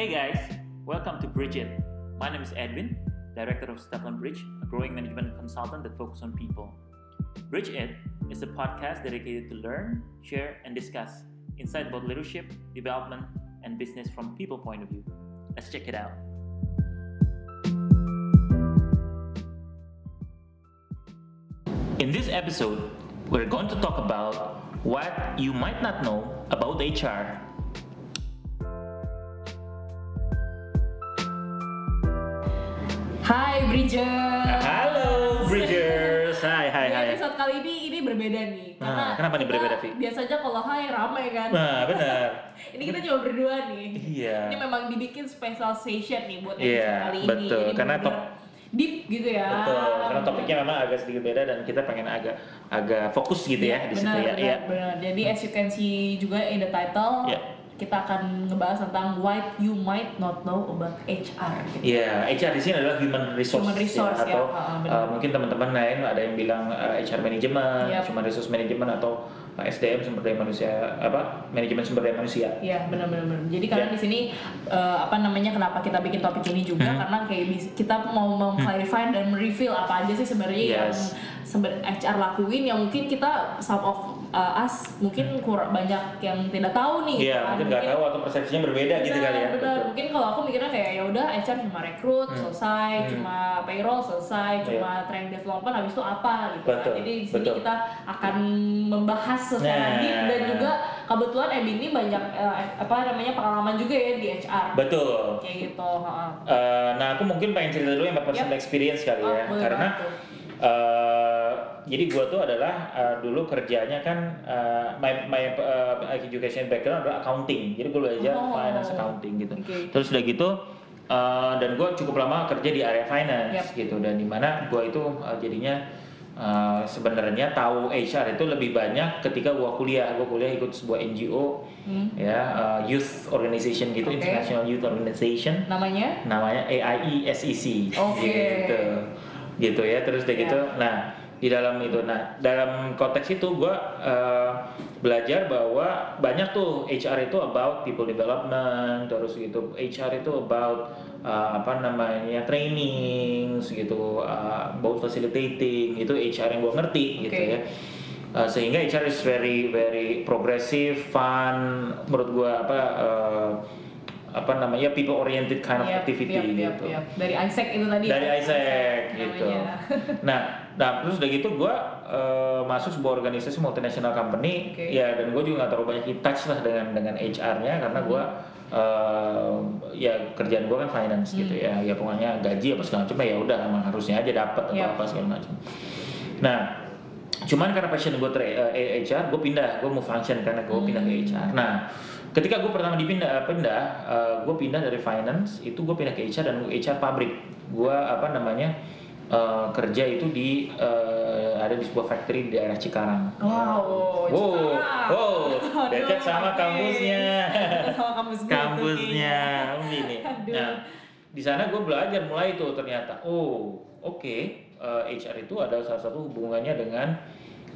Hey guys, welcome to Bridge It. My name is Edwin, director of Stefan Bridge, a growing management consultant that focuses on people. Bridge It is a podcast dedicated to learn, share, and discuss insight about leadership, development, and business from people point of view. Let's check it out. In this episode, we're going to talk about what you might not know about HR. Hai Bridger. Halo Bridgers, hai hai Di hai. episode kali ini ini berbeda nih. Nah, kenapa nih berbeda, Vi? Biasanya kalau hai ramai kan. Nah, benar. Ini kita cuma berdua nih. Iya. Ini memang dibikin special session nih buat episode Iya, kali ini. betul. Karena bener-bener deep gitu ya. Betul, karena topiknya memang agak sedikit beda dan kita pengen agak agak fokus gitu ya di situ ya. benar, Iya. benar. Jadi as you can see juga in the title, Iya. Kita akan ngebahas tentang what you might not know about HR. Gitu. Iya, HR di sini adalah human resource, Human resource, ya. atau benar. uh, mungkin teman-teman lain ada yang bilang uh, HR management, Yap. human resource management atau uh, SDM sumber daya manusia apa manajemen sumber daya manusia. Iya benar-benar. benar. Jadi karena Ya. di sini eh, apa namanya kenapa kita bikin topik ini juga Hmm. karena kayak kita mau mengclarify dan mereveal apa aja sih sebenarnya yang Yes. seben- HR lakuin yang mungkin kita some of uh, us mungkin kurang banyak yang tidak tahu nih. Iya, kan. mungkin nggak tahu atau persepsinya berbeda gitu kali ya. benar. Betul. Mungkin kalau aku mikirnya kayak ya udah HR cuma rekrut Hmm. selesai, Hmm. cuma payroll selesai, Iya. cuma training development habis itu apa gitu kan. Betul, Jadi di sini betul. kita akan membahas secara Nah. deep dan juga kebetulan Ebi ini banyak eh, apa namanya pengalaman juga ya di HR. Betul. Kayak gitu. Uh, nah, aku mungkin pengen cerita dulu yang personal Yap. experience kali Oh, ya, karena banget tuh. Uh, jadi gua tuh adalah uh, dulu kerjanya kan uh, my my uh, education background adalah accounting, jadi gue belajar Oh. finance accounting gitu. Oke. Terus udah gitu uh, dan gue cukup lama kerja di area finance Yap. gitu dan di mana gue itu uh, jadinya uh, sebenarnya tahu HR itu lebih banyak ketika gue kuliah. Gue kuliah ikut sebuah NGO Hmm. ya uh, youth organization gitu, Oke. International Youth Organization Namanya? namanya AIE SEC Oke. gitu gitu ya terus udah Ya. gitu nah di dalam itu nah dalam konteks itu gue belajar bahwa banyak tuh HR itu about people development terus gitu HR itu about uh, apa namanya training gitu uh, about facilitating itu HR yang gue ngerti gitu Oke. ya Uh, sehingga HR is very very progressive, fun, menurut gua apa uh, apa namanya people oriented kind of Yap, activity yap, yap, gitu. yap. Dari Isaac itu tadi. Dari ya? Isaac gitu. namanya. Nah, nah terus udah gitu gua uh, masuk sebuah organisasi multinational company Oke. ya dan gue juga nggak terlalu banyak in touch lah dengan dengan HR-nya karena gua uh, ya kerjaan gua kan finance gitu ya ya pokoknya gaji apa segala macam ya udah emang harusnya aja dapat atau Yap. apa segala macam. Nah, cuman karena passion gue ter eh, HR, gue pindah, gue mau function karena gue pindah ke HR. Nah, ketika gue pertama dipindah pindah, gue pindah dari finance, itu gue pindah ke HR dan HR pabrik. Gue apa namanya eh, kerja itu di eh, ada di sebuah factory di daerah Cikarang. Wow, Wow, Cikarang. wow, Aduh, dekat sama kampusnya. Sama kampusnya kayaknya. ini. Nah, di sana gue belajar mulai itu ternyata. Oh, oke. eh, HR itu ada salah satu hubungannya dengan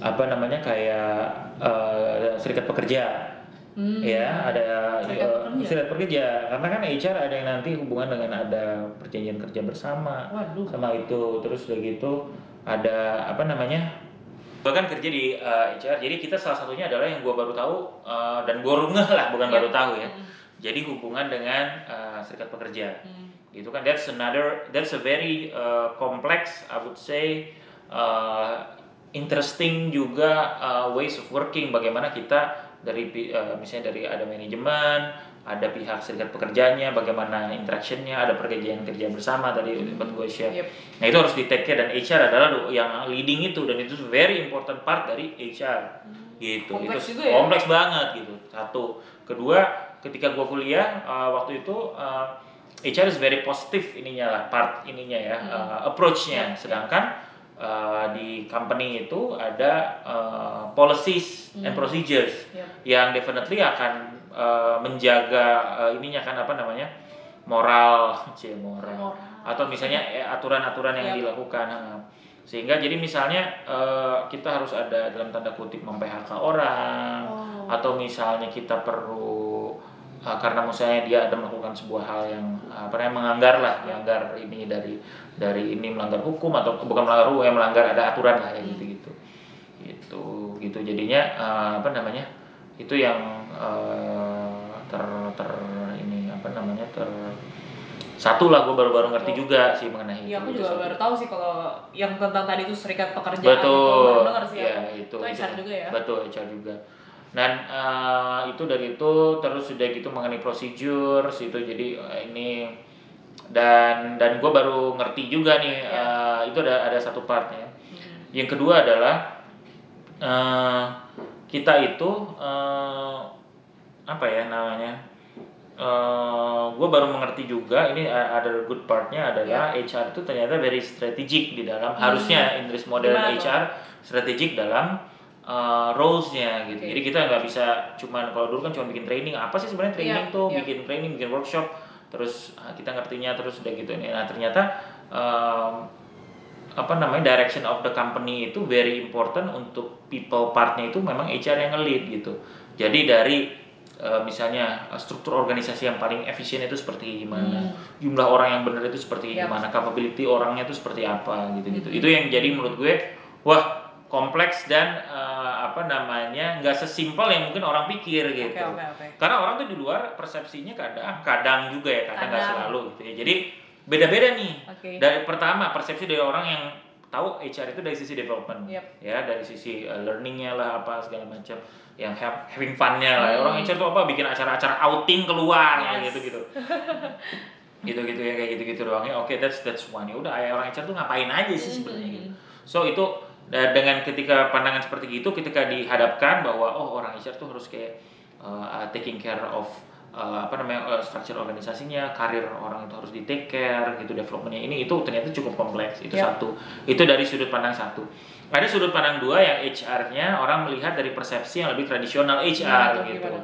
apa namanya kayak eh, serikat pekerja. Hmm. Ya, ada eh, pekerja? serikat pekerja. Karena kan HR ada yang nanti hubungan dengan ada perjanjian kerja bersama Waduh. sama itu. Terus udah gitu ada apa namanya? bahkan kerja di uh, HR jadi kita salah satunya adalah yang gua baru tahu uh, dan gua ngeh lah bukan Iya. baru tahu ya Hmm. jadi hubungan dengan uh, serikat pekerja Hmm. itu kan that's another that's a very uh, complex I would say uh, interesting juga uh, ways of working bagaimana kita dari uh, misalnya dari ada manajemen ada pihak serikat pekerjanya bagaimana interactionnya ada perjanjian kerja bersama tadi tempat gue share Yep. nah itu harus di take care dan HR adalah yang leading itu dan itu very important part dari HR gitu Kompleks itu juga ya? kompleks banget gitu satu kedua ketika gua kuliah uh, waktu itu uh, HR is very positif ininya lah part ininya ya Hmm. uh, approach-nya Ya, ya. sedangkan uh, di company itu ada uh, policies and Hmm. procedures Yep. yang definitely akan uh, menjaga uh, ininya kan apa namanya moral, cie moral, Moral. atau misalnya eh, aturan-aturan yang Yap. dilakukan. Sehingga jadi misalnya eh, kita harus ada dalam tanda kutip mem-PHK orang Oh. atau misalnya kita perlu uh, karena misalnya dia ada melakukan sebuah hal yang uh, apa namanya melanggar lah melanggar ini dari dari ini melanggar hukum atau bukan melanggar hukum yang melanggar ada aturan lah ya gitu gitu gitu gitu jadinya uh, apa namanya itu yang uh, ter ter ini apa namanya ter satu lah gue baru-baru ngerti Oh. juga sih mengenai Iya, aku itu. juga Itu baru tahu sih kalau yang tentang tadi itu serikat pekerjaan betul itu baru dengar sih ya aku. itu Itu HR juga ya? betul HR juga dan eh, itu dari itu terus sudah gitu mengenai prosedur itu jadi eh, ini dan dan gue baru ngerti juga nih Ya. eh, itu ada ada satu partnya Hmm. yang kedua adalah eh, kita itu eh, apa ya namanya gue baru mengerti juga ini ada good partnya adalah HR itu ternyata very strategic di dalam harusnya Hmm. Gimana tuh? HR strategic dalam uh, roles-nya gitu. Oke. Jadi kita nggak bisa cuman kalau dulu kan cuma bikin training. Apa sih sebenarnya training Iya, tuh? iya. Bikin training, bikin workshop, terus uh, kita ngertinya terus udah gitu nih. Nah ternyata um, apa namanya direction of the company itu very important untuk people partnya itu memang HR yang nge-lead gitu. Jadi dari uh, misalnya uh, struktur organisasi yang paling efisien itu seperti gimana, jumlah orang yang benar itu seperti Yap. gimana, capability orangnya itu seperti apa gitu-gitu. Itu yang jadi menurut gue wah kompleks dan uh, apa namanya nggak sesimpel yang mungkin orang pikir gitu. Oke, oke, oke. Karena orang tuh di luar persepsinya kadang kadang juga ya kadang nggak selalu gitu ya. Jadi beda-beda nih. Oke. Dari pertama persepsi dari orang yang tahu HR itu dari sisi development, Yep. ya dari sisi uh, learningnya lah apa segala macam, yang have, having funnya lah. Hmm. Orang HR tuh apa bikin acara-acara outing keluar Yes. gitu gitu. gitu-gitu ya kayak gitu-gitu doang ya. Oke, that's that's one. Ya udah orang HR tuh ngapain aja sih sebenarnya gitu. So itu dengan ketika pandangan seperti itu ketika dihadapkan bahwa oh orang HR tuh harus kayak uh, taking care of uh, apa namanya uh, structure organisasinya, karir orang itu harus di take care gitu developmentnya ini itu ternyata cukup kompleks itu Ya. satu. Itu dari sudut pandang satu. Ada sudut pandang dua yang HR-nya orang melihat dari persepsi yang lebih tradisional HR tuh, gitu. gimana?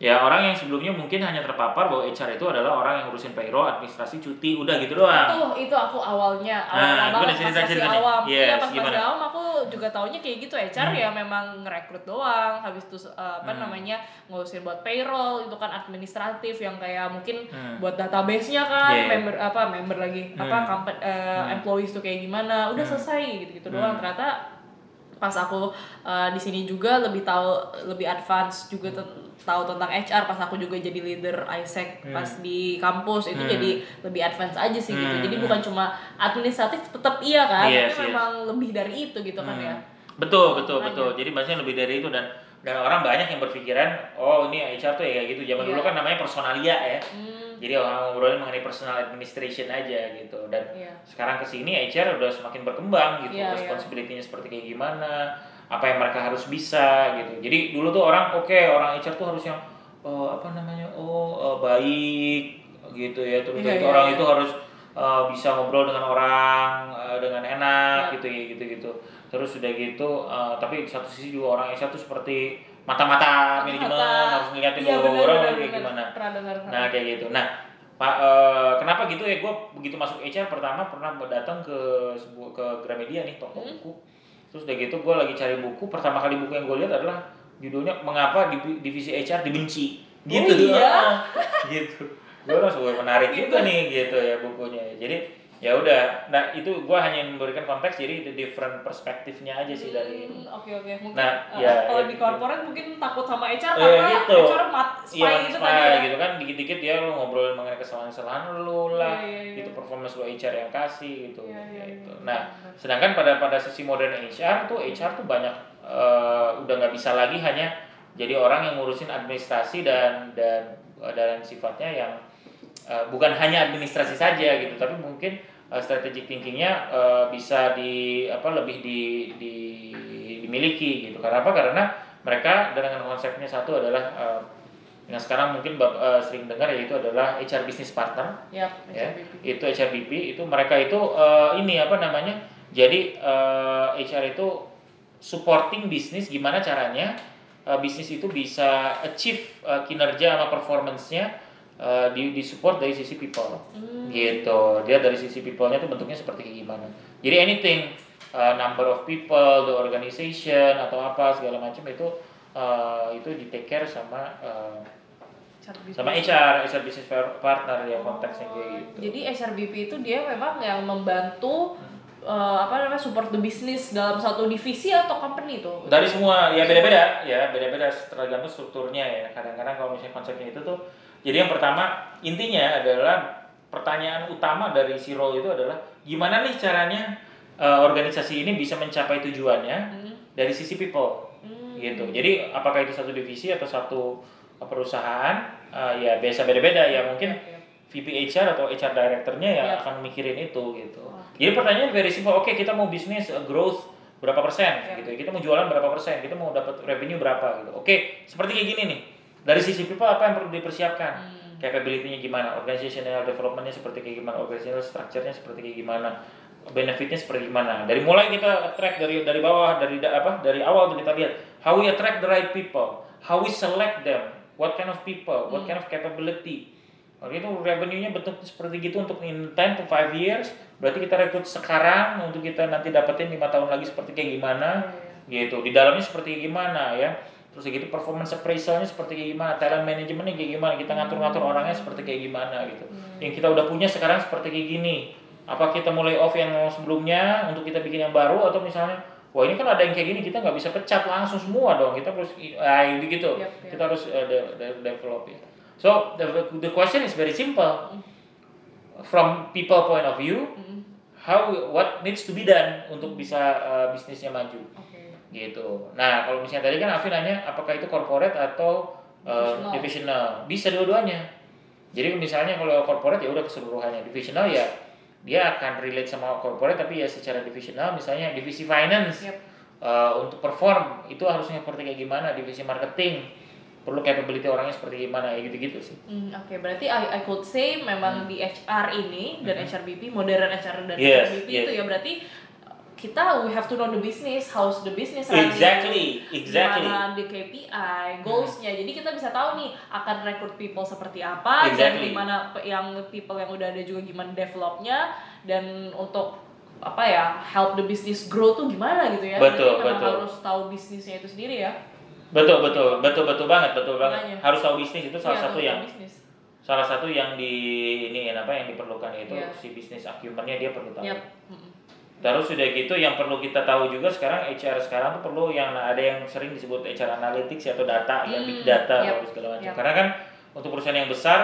Ya orang yang sebelumnya mungkin hanya terpapar bahwa HR itu adalah orang yang ngurusin payroll, administrasi, cuti, udah gitu doang. Tuh, itu aku awalnya Nah, awal banget pas cerita- ceritanya? awam. Yes, Iya, pas gimana? Hmm. awam aku juga taunya kayak gitu HR ya memang ngerekrut doang. Habis itu uh, apa namanya ngurusin buat payroll itu kan administratif yang kayak mungkin Hmm. buat database-nya kan, Yeah. member apa member lagi apa Hmm. company, uh, employees tuh kayak gimana. Udah selesai gitu-gitu doang. Hmm. Ternyata pas aku uh, di sini juga lebih tahu lebih advance juga ten- tahu tentang HR pas aku juga jadi leader ISEC pas di kampus itu Hmm. jadi lebih advance aja sih gitu Hmm. jadi bukan cuma administratif tetap iya kan Yes, tapi yes. memang lebih dari itu gitu kan Hmm. ya Betul, betul, Makanya. betul. Jadi maksudnya lebih dari itu dan dan orang banyak yang berpikiran, oh ini HR tuh ya kayak gitu. Zaman Iya. dulu kan namanya personalia ya. hmm, Jadi orang ngobrolin mengenai personal administration aja gitu. Dan iya sekarang ke sini HR udah semakin berkembang gitu. Iya, iya. Responsibility-nya seperti kayak gimana, apa yang mereka harus bisa gitu. Jadi dulu tuh orang oke, orang HR tuh harus yang eh, apa namanya? Oh, eh, baik gitu ya. Terus itu iya, orang iya. itu harus eh, bisa ngobrol dengan orang eh, dengan enak Iya. gitu ya gitu gitu. Terus sudah gitu eh, tapi satu sisi juga orang HR tuh seperti mata-mata manajemen Mata- harus ngeliatin benar, orang kayak gimana. Nah kayak gitu. Nah Pak, eh, kenapa gitu ya? Gue begitu masuk HR pertama pernah datang ke sebuah ke Gramedia nih toko Hmm. buku. Terus udah gitu gue lagi cari buku. Pertama kali buku yang gue lihat adalah judulnya mengapa Div- divisi HR dibenci. Gitu. Oh, iya? Gitu. Gue langsung "Wah, menarik juga nih gitu ya bukunya. Jadi ya udah. Nah itu gue hanya memberikan konteks jadi the different perspektifnya aja sih dari Hmm, oke oke mungkin Nah, uh, ya, kalau ya, di gitu. corporate mungkin takut sama HR Eh, karena gitu. HR mat spy Iya, gitu spy tadi ya. gitu kan dikit-dikit dia lu ngobrolin mengenai kesalahan-kesalahan lu lah, Iya, iya, iya. gitu performance lu HR yang kasih gitu. Iya, iya, gitu. iya. Nah, sedangkan pada pada sisi modern HR tuh HR tuh banyak eh, udah nggak bisa lagi hanya jadi orang yang ngurusin administrasi dan dan dan sifatnya yang eh, bukan hanya administrasi saja gitu, tapi mungkin eh, strategic thinkingnya eh, bisa di apa lebih di, di dimiliki gitu. Karena apa? Karena mereka dengan konsepnya satu adalah eh, yang sekarang mungkin eh, sering dengar yaitu adalah HR business partner Yap, ya HRBP. itu HRBP itu mereka itu eh, ini apa namanya jadi eh, HR itu supporting bisnis gimana caranya eh, bisnis itu bisa achieve eh, kinerja sama performance-nya eh, di di support dari sisi people Hmm. gitu dia dari sisi people-nya itu bentuknya seperti gimana jadi anything uh, number of people the organization atau apa segala macam itu uh, itu di take care sama uh, sama HR, HR business partner ya konteksnya kayak gitu. Jadi HRBP itu dia memang yang membantu eh, apa namanya support the business dalam satu divisi atau company itu. Dari semua ya beda-beda ya beda-beda tergantung strukturnya ya. Kadang-kadang kalau misalnya konsepnya itu tuh jadi yang pertama intinya adalah pertanyaan utama dari si role itu adalah gimana nih caranya eh, organisasi ini bisa mencapai tujuannya Hmm. dari sisi people Hmm. gitu. Jadi apakah itu satu divisi atau satu perusahaan eh, ya biasa beda-beda ya mungkin. VP HR atau HR directornya yang Ya. akan mikirin itu gitu. Oke. Jadi pertanyaannya very simple. Oke kita mau bisnis uh, growth berapa persen Ya. gitu. Kita mau jualan berapa persen. Kita mau dapat revenue berapa gitu. Oke seperti kayak gini nih. Dari sisi people apa yang perlu dipersiapkan? Hmm. Capability-nya gimana? Organizational development-nya seperti kayak gimana? Organizational structure-nya seperti kayak gimana? Benefitnya seperti gimana? Dari mulai kita track dari dari bawah dari da- apa? Dari awal tuh kita lihat how we attract the right people, how we select them, what kind of people, what kind of capability. Kalau itu revenue-nya bentuk seperti gitu untuk in 10 to 5 years, berarti kita rekrut sekarang untuk kita nanti dapetin lima tahun lagi seperti kayak gimana, gitu. Di dalamnya seperti gimana ya. Terus gitu performance appraisal-nya seperti kayak gimana, talent management-nya kayak gimana, kita ngatur-ngatur orangnya seperti kayak gimana gitu. Yang kita udah punya sekarang seperti kayak gini. Apa kita mulai off yang sebelumnya untuk kita bikin yang baru atau misalnya Wah ini kan ada yang kayak gini kita nggak bisa pecat langsung semua dong kita harus ah begitu Yap, yap. kita harus uh, de- de- develop ya. So the, the question is very simple. From people point of view, Hmm. how what needs to be done untuk bisa uh, bisnisnya maju Oke. Gitu. Nah kalau misalnya tadi kan Afi nanya apakah itu corporate atau uh, Divisional. divisional, bisa dua-duanya. Jadi misalnya kalau corporate ya udah keseluruhannya, divisional ya dia akan relate sama corporate tapi ya secara divisional misalnya divisi finance Yap. uh, untuk perform itu harusnya seperti kayak gimana, divisi marketing perlu capability orangnya seperti gimana ya gitu-gitu sih. Hmm, Oke, berarti I, I could say memang di HR ini dan HRBP, modern HR dan Hmm. Yes, HRBP yes. itu ya berarti kita we have to know the business, how's the business running, Exactly, exactly. gimana di KPI, goalsnya. Jadi kita bisa tahu nih akan rekrut people seperti apa dan Exactly. gimana pe- yang people yang udah ada juga gimana developnya dan untuk apa ya help the business grow tuh gimana gitu ya. Betul, memang betul. harus tahu bisnisnya itu sendiri ya. Betul betul betul betul banget betul banget. Makanya. Harus tahu bisnis itu salah Iya, satu yang bisnis. salah satu yang di ini apa yang diperlukan itu Iya. si bisnis acumennya dia perlu tahu. Yap. Mm-mm. Terus sudah gitu yang perlu kita tahu juga sekarang HR sekarang tuh perlu yang ada yang sering disebut HR analytics ya, atau data ya Hmm, big data yap, atau segala macam. yap. Karena kan untuk perusahaan yang besar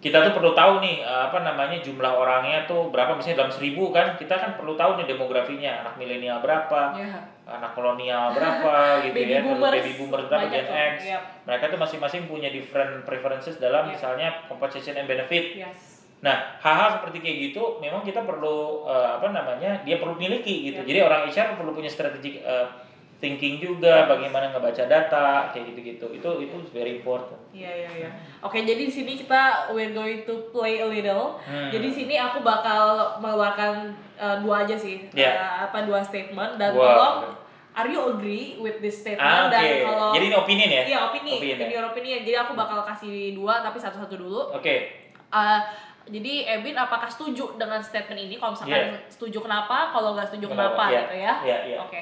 kita tuh perlu tahu nih eh, apa namanya jumlah orangnya tuh berapa misalnya dalam seribu kan kita kan perlu tahu nih demografinya anak milenial berapa Ya. anak kolonial berapa gitu Baby ya boomers. baby boomer berapa Gen X yap. mereka tuh masing-masing punya different preferences dalam Yap. misalnya compensation and benefit Yes. Nah, hal-hal seperti kayak gitu memang kita perlu eh, apa namanya? Dia perlu miliki gitu. Ya. Jadi orang HR perlu punya strategic eh, thinking juga bagaimana ngebaca data kayak gitu-gitu. Itu itu very important. Iya iya iya. Oke jadi di sini kita we're going to play a little. Hmm. Jadi di sini aku bakal mengeluarkan uh, dua aja sih, Iya. Uh, apa dua statement dan Wow. tolong Are you agree with this statement? Ah, oke. Dan kalau Jadi ini opinion ya? Iya opini, Opinion ya? opini opini. Jadi aku bakal kasih dua tapi satu-satu dulu. Oke. Uh, jadi Ebin apakah setuju dengan statement ini? Kalau misalkan setuju kenapa? Kalau nggak setuju kenapa, Iya. gitu ya? Iya, iya. Oke.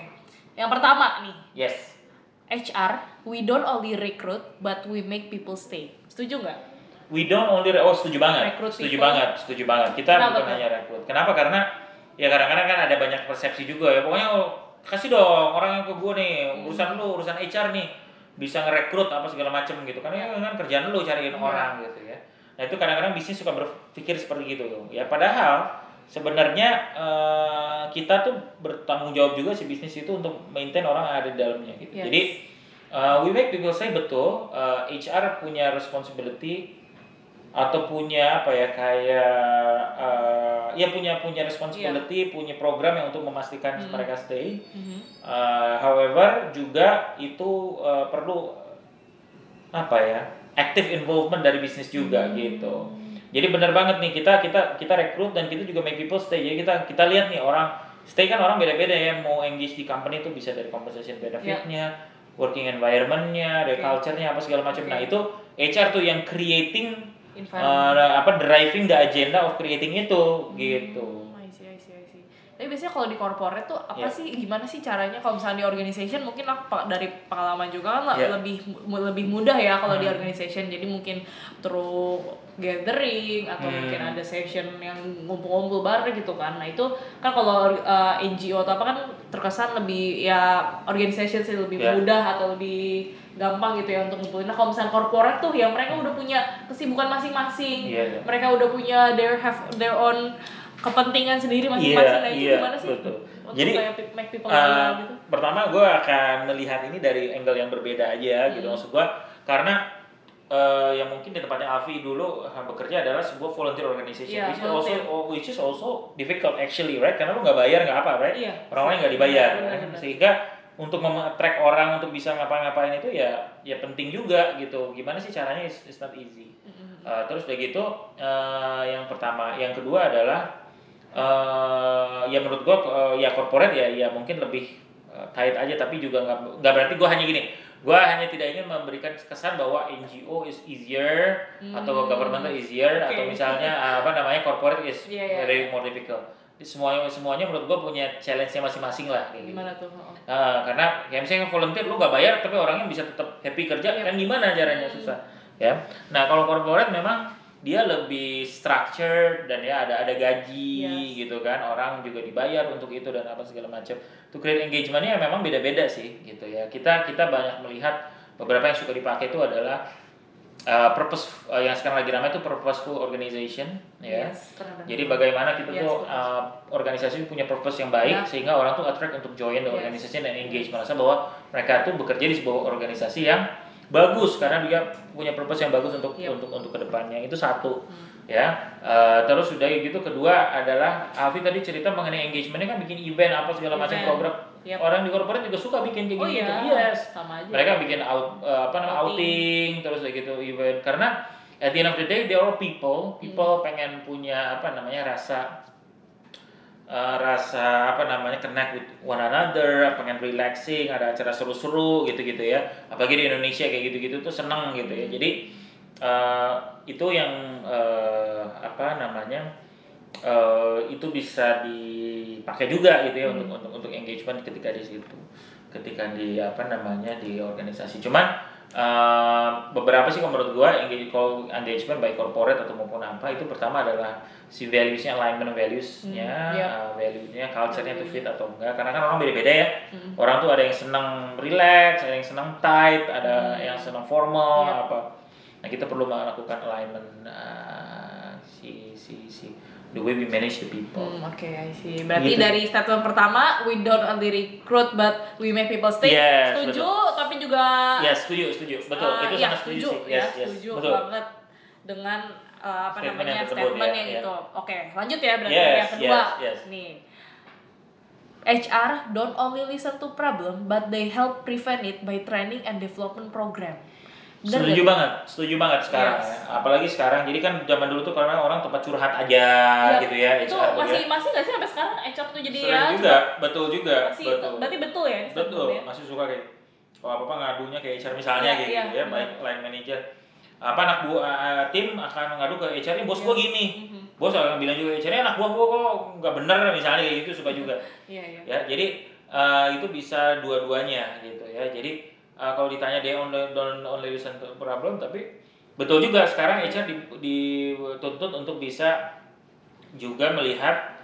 Yang pertama nih, Yes. HR, we don't only recruit but we make people stay. Setuju nggak? We don't only oh setuju banget. Rekrut setuju people. banget, setuju banget. Kita Kenapa bukan tuh? hanya rekrut. Kenapa? Karena ya kadang-kadang kan ada banyak persepsi juga ya. Pokoknya oh, kasih dong orang yang ke gue nih, Hmm. urusan lu, urusan HR nih bisa ngerekrut apa segala macem gitu. Karena kan kerjaan lu cariin Iya. orang gitu ya. Nah, itu kadang-kadang bisnis suka berpikir seperti gitu tuh. Ya padahal sebenarnya eh, kita tuh bertanggung jawab juga si bisnis itu untuk maintain orang yang ada di dalamnya gitu. Yes. Jadi uh, we make people say betul uh, HR punya responsibility atau punya apa ya kayak uh, ya punya punya responsibility punya program yang untuk memastikan Hmm. mereka stay Mhm. Uh, however juga itu uh, perlu apa ya active involvement dari bisnis juga Hmm. gitu jadi benar banget nih kita kita kita rekrut dan kita juga make people stay jadi kita kita lihat nih orang stay kan orang beda-beda ya mau engage di company itu bisa dari compensation benefitnya working environmentnya dari Oke. culture-nya apa segala macam Oke. nah itu HR tuh yang creating uh, apa driving the agenda of creating itu gitu Hmm, I see, I see, I see. Tapi biasanya kalau di corporate tuh apa Iya. sih gimana sih caranya kalau misalnya di organization mungkin aku dari pengalaman juga kan Iya. lebih lebih mudah ya kalau di Hmm. organization jadi mungkin through gathering atau Hmm. mungkin ada session yang ngumpul-ngumpul bareng gitu kan. Nah, itu kan kalau uh, NGO atau apa kan terkesan lebih ya organization sih lebih Iya. mudah atau lebih gampang gitu ya untuk ngumpulin. Nah, kalau misalnya corporate tuh ya mereka udah punya kesibukan masing-masing. Iya, iya. Mereka udah punya their have their own kepentingan sendiri masing-masing. nah, itu iya, gimana sih? betul. Untuk Jadi, kayak make people Uh, gitu. pertama gue akan melihat ini dari angle yang berbeda aja gitu Hmm. maksud gue karena uh, yang mungkin di tempatnya Avi dulu uh, bekerja adalah sebuah volunteer organization Iya, which is also oh, which is also difficult actually right karena lu nggak bayar nggak apa right Iya. orang lain nggak dibayar Benar, kan? benar. sehingga untuk mem-attract orang untuk bisa ngapa-ngapain itu ya ya penting juga gitu gimana sih caranya it's, it's not easy Uh, terus udah gitu uh, yang pertama yang kedua adalah uh, ya menurut gua uh, ya corporate ya ya mungkin lebih uh, tight aja tapi juga nggak nggak berarti gua hanya gini gua hanya tidak ingin memberikan kesan bahwa NGO is easier atau Hmm. government easier Oke. atau misalnya uh, apa namanya corporate is Iya, iya. very more difficult semuanya semuanya menurut gua punya challenge-nya masing-masing lah kayak gitu. Gimana tuh? Oh. Ah, karena ya misalnya volunteer lu nggak bayar tapi orangnya bisa tetap happy kerja Iya. kan gimana caranya susah ya nah kalau corporate memang dia lebih structured dan ya ada ada gaji Yes. gitu kan. Orang juga dibayar untuk itu dan apa segala macam. To create engagementnya memang beda-beda sih gitu ya. Kita kita banyak melihat beberapa yang suka dipakai itu adalah uh, purpose uh, yang sekarang lagi ramai itu purposeful organization ya. Yes, jadi bagaimana kita Yes, tuh uh, organisasi punya purpose yang baik Ya. sehingga orang tuh attract untuk join the Yes. organization dan engage. Merasa bahwa mereka tuh bekerja di sebuah organisasi yang bagus karena dia punya purpose yang bagus untuk Yep. untuk untuk ke depannya itu satu Hmm. ya Uh, terus sudah gitu kedua adalah Afi tadi cerita mengenai engagementnya kan bikin event apa segala macam program Yep. orang di corporate juga suka bikin kayak Oh gitu iya, yes sama aja. mereka bikin out uh, apa namanya outing. Outing. terus kayak gitu event karena at the end of the day they are people Hmm. people pengen punya apa namanya rasa uh, rasa apa namanya connect with one another pengen relaxing ada acara seru-seru gitu-gitu ya. Apalagi di Indonesia kayak gitu-gitu tuh seneng gitu ya. Jadi uh, itu yang uh, apa namanya uh, itu bisa dipakai juga gitu ya untuk untuk untuk engagement ketika di situ. Ketika di apa namanya di organisasi. Cuman uh, beberapa sih kalau menurut gua engage engagement baik corporate atau maupun apa itu pertama adalah si valuesnya alignment valuesnya Hmm, iya. uh, value-nya culture-nya tuh fit atau enggak karena kan orang beda-beda ya Hmm. orang tuh ada yang senang relax ada yang senang tight ada Hmm. yang senang formal Iya. apa nah kita perlu melakukan alignment uh, si si si the way we manage the people Hmm, Oke, I see. Berarti Gitu. dari statement pertama, we don't only recruit but we make people stay. Yes, setuju, tapi juga ya setuju setuju betul uh, itu ya, sangat setuju, sih ya, yes yes setuju betul banget dengan uh, apa Statement namanya yang tersebut, statementnya ya, gitu. Oke, lanjut ya berarti Yes, yang kedua. yes, yes. Nih. HR don't only listen to problem but they help prevent it by training and development program. Bener setuju banget setuju banget sekarang Yes. ya. apalagi sekarang jadi kan zaman dulu tuh karena orang tempat curhat aja Ya, gitu ya Itu HR tuh masih ya. masih nggak sih sampai sekarang HR tuh jadi Sering ya juga betul juga masih betul berarti betul ya betul statementnya? masih suka kayak kalau apa apa ngadunya ke HR misalnya Iya, kayak iya, gitu ya benar. baik line manager apa anak buah uh, tim akan ngadu ke HR ini bos gua gini Mhm. bos akan bilang juga HR anak buah gua kok nggak bener misalnya kayak gitu suka juga Iya, iya. ya jadi uh, itu bisa dua-duanya gitu ya jadi uh, kalau ditanya dia only don't only listen to problem tapi betul juga sekarang HR di- dituntut untuk bisa juga melihat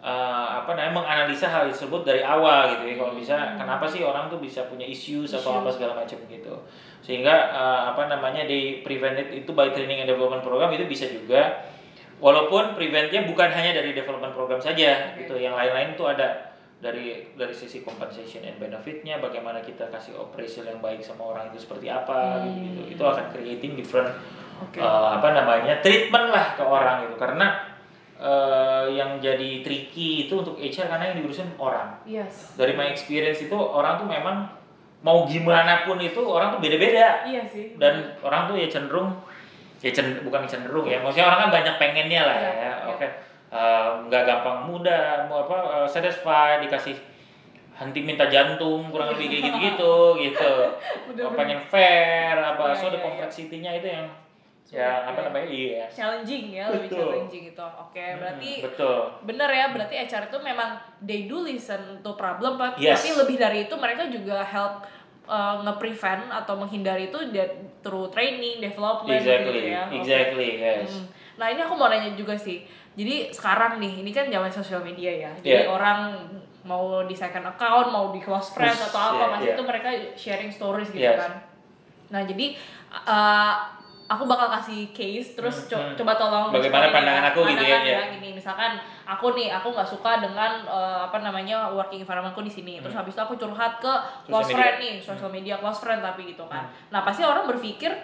uh, apa namanya menganalisa hal tersebut dari awal gitu ya. Kalau bisa kenapa sih orang tuh bisa punya issues atau apa segala macam gitu. Sehingga uh, apa namanya di prevented itu by training and development program itu bisa juga. Walaupun preventnya bukan hanya dari development program saja Oke. gitu yang lain-lain tuh ada dari dari sisi compensation and benefitnya bagaimana kita kasih operation yang baik sama orang itu seperti apa gitu gitu itu akan creating different Oke. uh, apa namanya treatment lah ke orang gitu karena uh, yang jadi tricky itu untuk HR karena yang diurusin orang Yes. dari my experience itu orang tuh memang mau gimana pun itu orang tuh beda-beda Iya sih. dan orang tuh ya cenderung ya cen- bukan cenderung ya maksudnya orang kan banyak pengennya lah Iya, ya iya. oke Eh, nggak gampang mudah mau apa eh, satisfied dikasih henti minta jantung kurang lebih kayak gitu gitu gitu Bener-bener. pengen fair apa Iya, so the iya, iya. complexity-nya itu yang yang Sulit, apa ya. namanya iya challenging ya lebih Betul. challenging gitu oke berarti Hmm, betul bener ya berarti HR itu memang they do listen to problem but- Yes. tapi lebih dari itu mereka juga help uh, nge-prevent atau menghindari itu through training development exactly gitu ya exactly yes Hmm. Nah ini aku mau nanya juga sih. Jadi sekarang nih, ini kan zaman sosial media ya. Jadi Yeah. orang mau di second account, mau di close friends Ush, atau apa, yeah, masih yeah. itu mereka sharing stories gitu Yes. kan. Nah jadi uh, aku bakal kasih case, terus co- Hmm, hmm. coba tolong Bagaimana pandangan aku gitu ya, ya. Gini, misalkan aku nih, aku nggak suka dengan uh, apa namanya working environmentku di sini. Terus habis itu aku curhat ke close media. friend nih, social media close friend tapi gitu kan. Nah pasti orang berpikir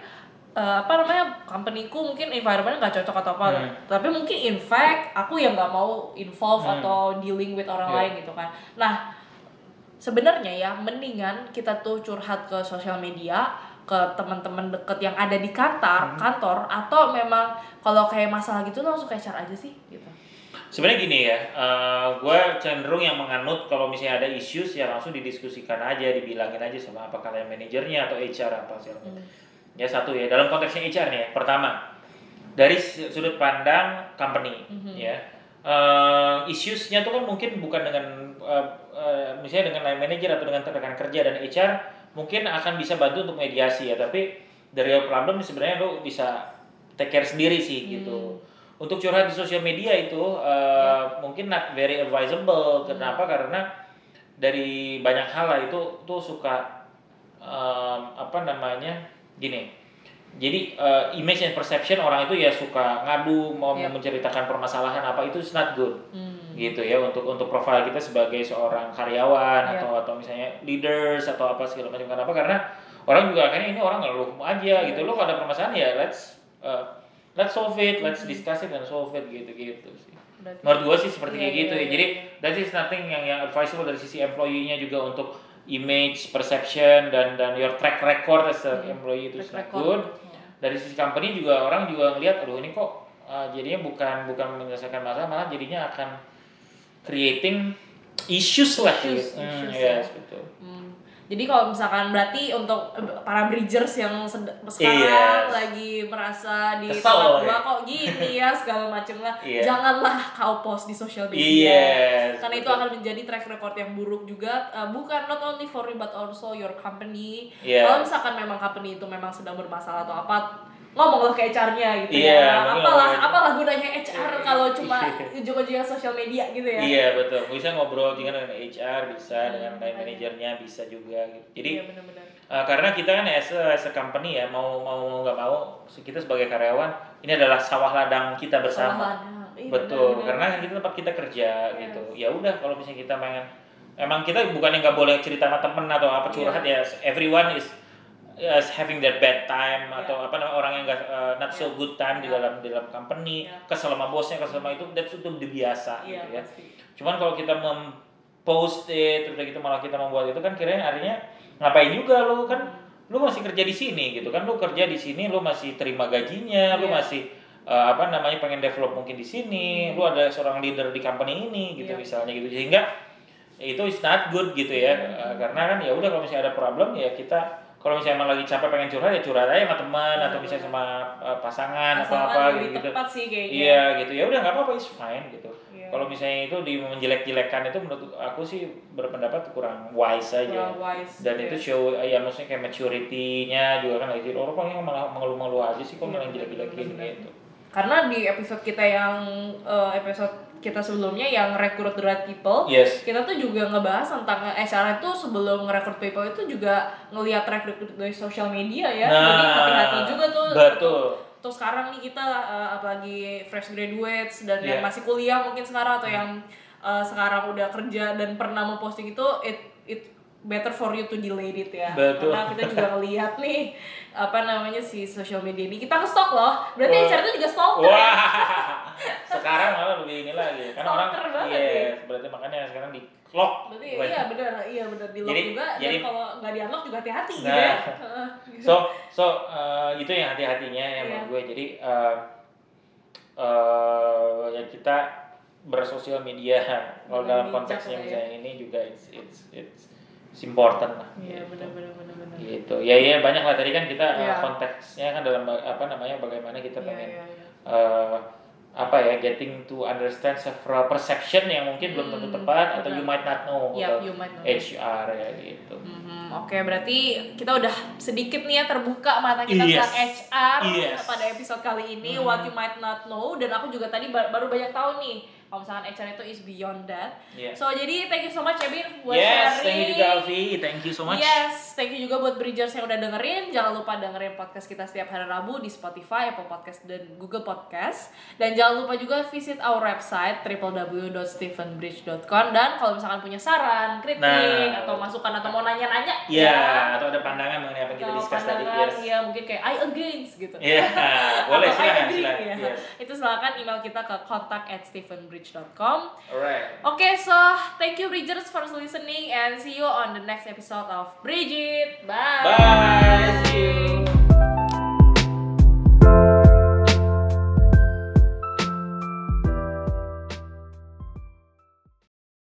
eh, apa namanya companyku mungkin environment nggak cocok atau apa Hmm. tapi mungkin in fact aku yang nggak mau involve Hmm. atau dealing with orang Yeah. lain gitu kan nah sebenarnya ya mendingan kita tuh curhat ke sosial media ke teman-teman deket yang ada di kantor Hmm. kantor atau memang kalau kayak masalah gitu langsung kayak cara aja sih gitu Sebenarnya gini ya, gue cenderung yang menganut kalau misalnya ada issues ya langsung didiskusikan aja, dibilangin aja sama apa kalian manajernya atau HR apa sih. Hmm. Ya satu ya, dalam konteksnya HR nih ya. Pertama, dari sudut pandang company Mhm. ya. eh issues-nya tuh kan mungkin bukan dengan eh, eh, misalnya dengan line manager atau dengan rekan kerja dan HR mungkin akan bisa bantu untuk mediasi ya, tapi dari problem sebenarnya lo bisa take care sendiri sih gitu. Untuk curhat di sosial media itu eh, mungkin not very advisable. Kenapa? Karena dari banyak hal lah itu tuh suka em, apa namanya gini. Jadi eh, image and perception orang itu ya suka ngadu mau Yep. menceritakan permasalahan apa itu is not good Hmm. gitu ya untuk untuk profil kita sebagai seorang karyawan Yep. atau atau misalnya leaders atau apa segala macam kenapa karena orang juga akhirnya ini orang ngeluh aja gitu lo kalau ada permasalahan ya let's uh, let's solve it let's discuss it and solve it gitu gitu sih Berarti- menurut gue sih seperti Iya, kayak gitu iya, ya iya, jadi that is nothing yang yang advisable dari sisi employee-nya juga untuk image perception dan dan your track record as a employee itu. Track good Ya. dari sisi company juga orang juga ngelihat aduh ini kok uh, jadinya bukan bukan menyelesaikan masalah malah jadinya akan creating issues lah Issues, gitu. Hmm, issues, yes, ya. betul. Hmm. Jadi kalau misalkan berarti untuk para bridgers yang sekarang Yes. lagi merasa di Kesel, tempat gua ya. kok gini ya segala macam lah, Iya. janganlah kau post di sosial media. Yes, Karena itu betul. akan menjadi track record yang buruk juga, uh, bukan not only for you but also your company. Yes. Kalau misalkan memang company itu memang sedang bermasalah atau apa, ngomonglah ke HR-nya gitu Iya, ya. Apalah, ngomong- apalah gunanya HR Iya. kalau cuma ujung-ujungnya sosial media gitu ya. Iya betul. Bisa ngobrol juga dengan HR, bisa Hmm, dengan makanya. manajernya, bisa juga gitu. Jadi Iya benar-benar. uh, karena kita kan as a, as a company ya mau mau nggak mau kita sebagai karyawan ini adalah sawah ladang kita bersama. Iya, Betul, benar-benar. karena kita tempat kita kerja Yes. gitu. Ya udah kalau misalnya kita pengen emang kita bukan yang nggak boleh cerita sama temen atau apa curhat ya. Everyone is is having that bad time Iya. atau apa namanya orang yang nggak uh, not so good time di Iya. dalam di dalam company, Iya. kesel sama bosnya, kesel sama itu, that's itu udah biasa Iya, gitu ya. pasti. Cuman kalau kita mempost it, udah gitu malah kita membuat itu kan kira artinya ngapain juga lu kan lu masih kerja di sini gitu kan lu kerja di sini lu masih terima gajinya lu Iya. masih uh, apa namanya pengen develop mungkin di sini lu ada seorang leader di company ini gitu Iya. misalnya gitu sehingga itu is not good gitu ya Uh, karena kan ya udah kalau misalnya ada problem ya kita kalau misalnya emang lagi capek pengen curhat ya curhat aja sama teman atau misalnya sama uh, pasangan atau apa gitu sih kayaknya. Iya gitu ya udah nggak apa-apa is fine gitu. Iya. Kalau misalnya itu di menjelek-jelekan itu menurut aku sih berpendapat kurang wise aja. Kurang wise, Dan iya. itu show ya maksudnya kayak maturity-nya juga kan lagi orang kok malah mengeluh-mengeluh aja sih kok Iya, malah jelek-jelekin gitu. Karena di episode kita yang eh, episode kita sebelumnya yang recruit the right people, Yes. kita tuh juga ngebahas tentang HR itu sebelum nge-recruit people itu juga ngelihat track record dari sosial media ya. Jadi Nah, hati-hati juga tuh. betul. Tuh sekarang nih kita eh, apalagi fresh graduates dan yang Iya. masih kuliah mungkin sekarang atau yang eh, sekarang udah kerja dan pernah memposting itu it it better for you to delete it ya. Betul. Karena kita juga ngelihat nih apa namanya si social media ini kita nge-stalk loh. Berarti Wah. HR itu juga stalker ya. Sekarang malah lebih ini lagi. Karena orang banget yes, ya. berarti makanya sekarang di lock. Berarti iya benar, iya benar di lock Jadi- juga jadi- dan kalau nggak di unlock juga hati-hati gitu Nah. ya. So so uh, itu yang hati-hatinya ya Iya. menurut gue. Jadi uh, uh, ya kita bersosial media kalau dalam konteksnya lah ya. misalnya ini juga it's it's it's, it's important lah. Iya gitu. benar benar benar benar. gitu ya ya banyak lah tadi kan kita uh, Iya. konteksnya kan dalam apa namanya bagaimana kita Iya, pengen iya, iya. uh, apa ya getting to understand several perception yang mungkin belum tentu Hmm, tepat atau you might not know about you might know. HR ya gitu Mhm, Oke, berarti kita udah sedikit nih ya terbuka mata kita Yes. tentang HR Yes. pada episode kali ini, Mhm. what you might not know. Dan aku juga tadi ba- baru banyak tahu nih, kalau misalkan HR itu is beyond that. Iya. So jadi thank you so much ya Bin buat yes sharing. thank you juga Alfi thank you so much Yes, thank you juga buat Bridgers yang udah dengerin. Jangan lupa dengerin podcast kita setiap hari Rabu di Spotify, Apple Podcast, dan Google Podcast. Dan jangan lupa juga visit our website www.stephenbridge.com dan kalau misalkan punya saran, kritik, Nah. atau masukan atau mau nanya-nanya ya atau ada pandangan mengenai apa yang kita discuss tadi yes ya mungkin kayak I against gitu. Iya, boleh Atau I silakan silakan. ya. Yes. Itu silakan email kita ke contact at Alright. Okay, so thank you Bridgers for listening and see you on the next episode of Bridget. Bye. Bye. See you.